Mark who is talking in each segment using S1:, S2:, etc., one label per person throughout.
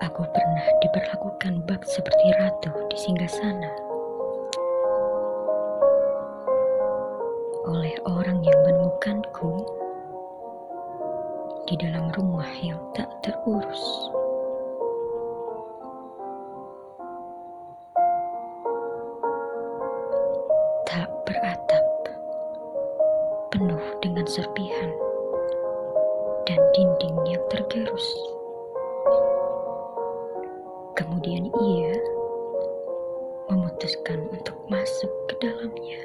S1: Aku pernah diperlakukan bak seperti ratu di singgasana oleh orang yang menemukanku di dalam rumah yang tak terurus. Tak beratap, penuh dengan serpihan dan dinding yang tergerus. Kemudian ia memutuskan untuk masuk ke dalamnya.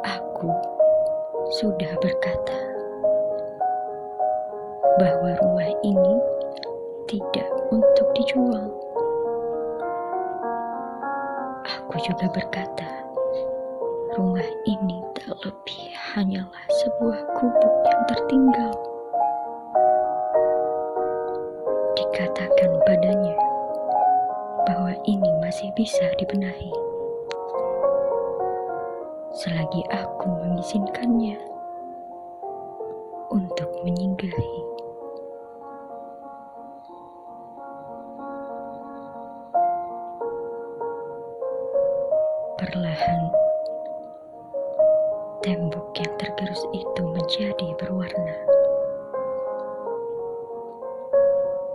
S1: Aku sudah berkata bahwa rumah ini tidak untuk dijual. Aku juga berkata, rumah ini tak lebih hanyalah sebuah gubuk yang tertinggal. Dikatakan padanya bahwa ini masih bisa dibenahi. Selagi aku mengizinkannya untuk menyinggahi. Perlahan, tembok yang tergerus itu menjadi berwarna.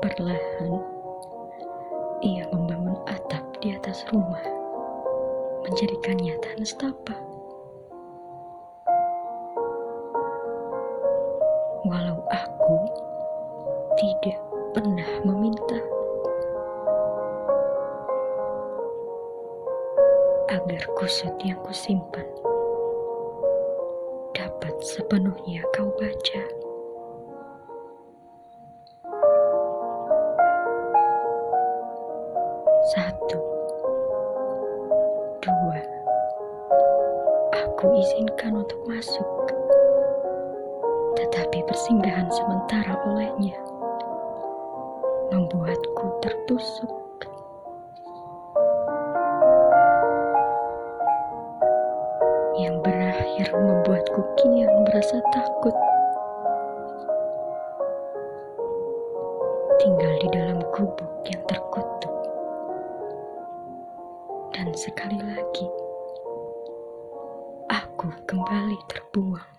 S1: Perlahan, ia membangun atap di atas rumah, menjadikannya tanah setapak. Walau aku tidak pernah meminta agar kusut yang kusimpan dapat sepenuhnya kau baca. Dua, aku izinkan untuk masuk, tetapi persinggahan sementara olehnya membuatku tertusuk. Yang berakhir membuatku kian merasa takut. Tinggal di dalam gubuk yang terkutuk. Dan sekali lagi, aku kembali terbuang.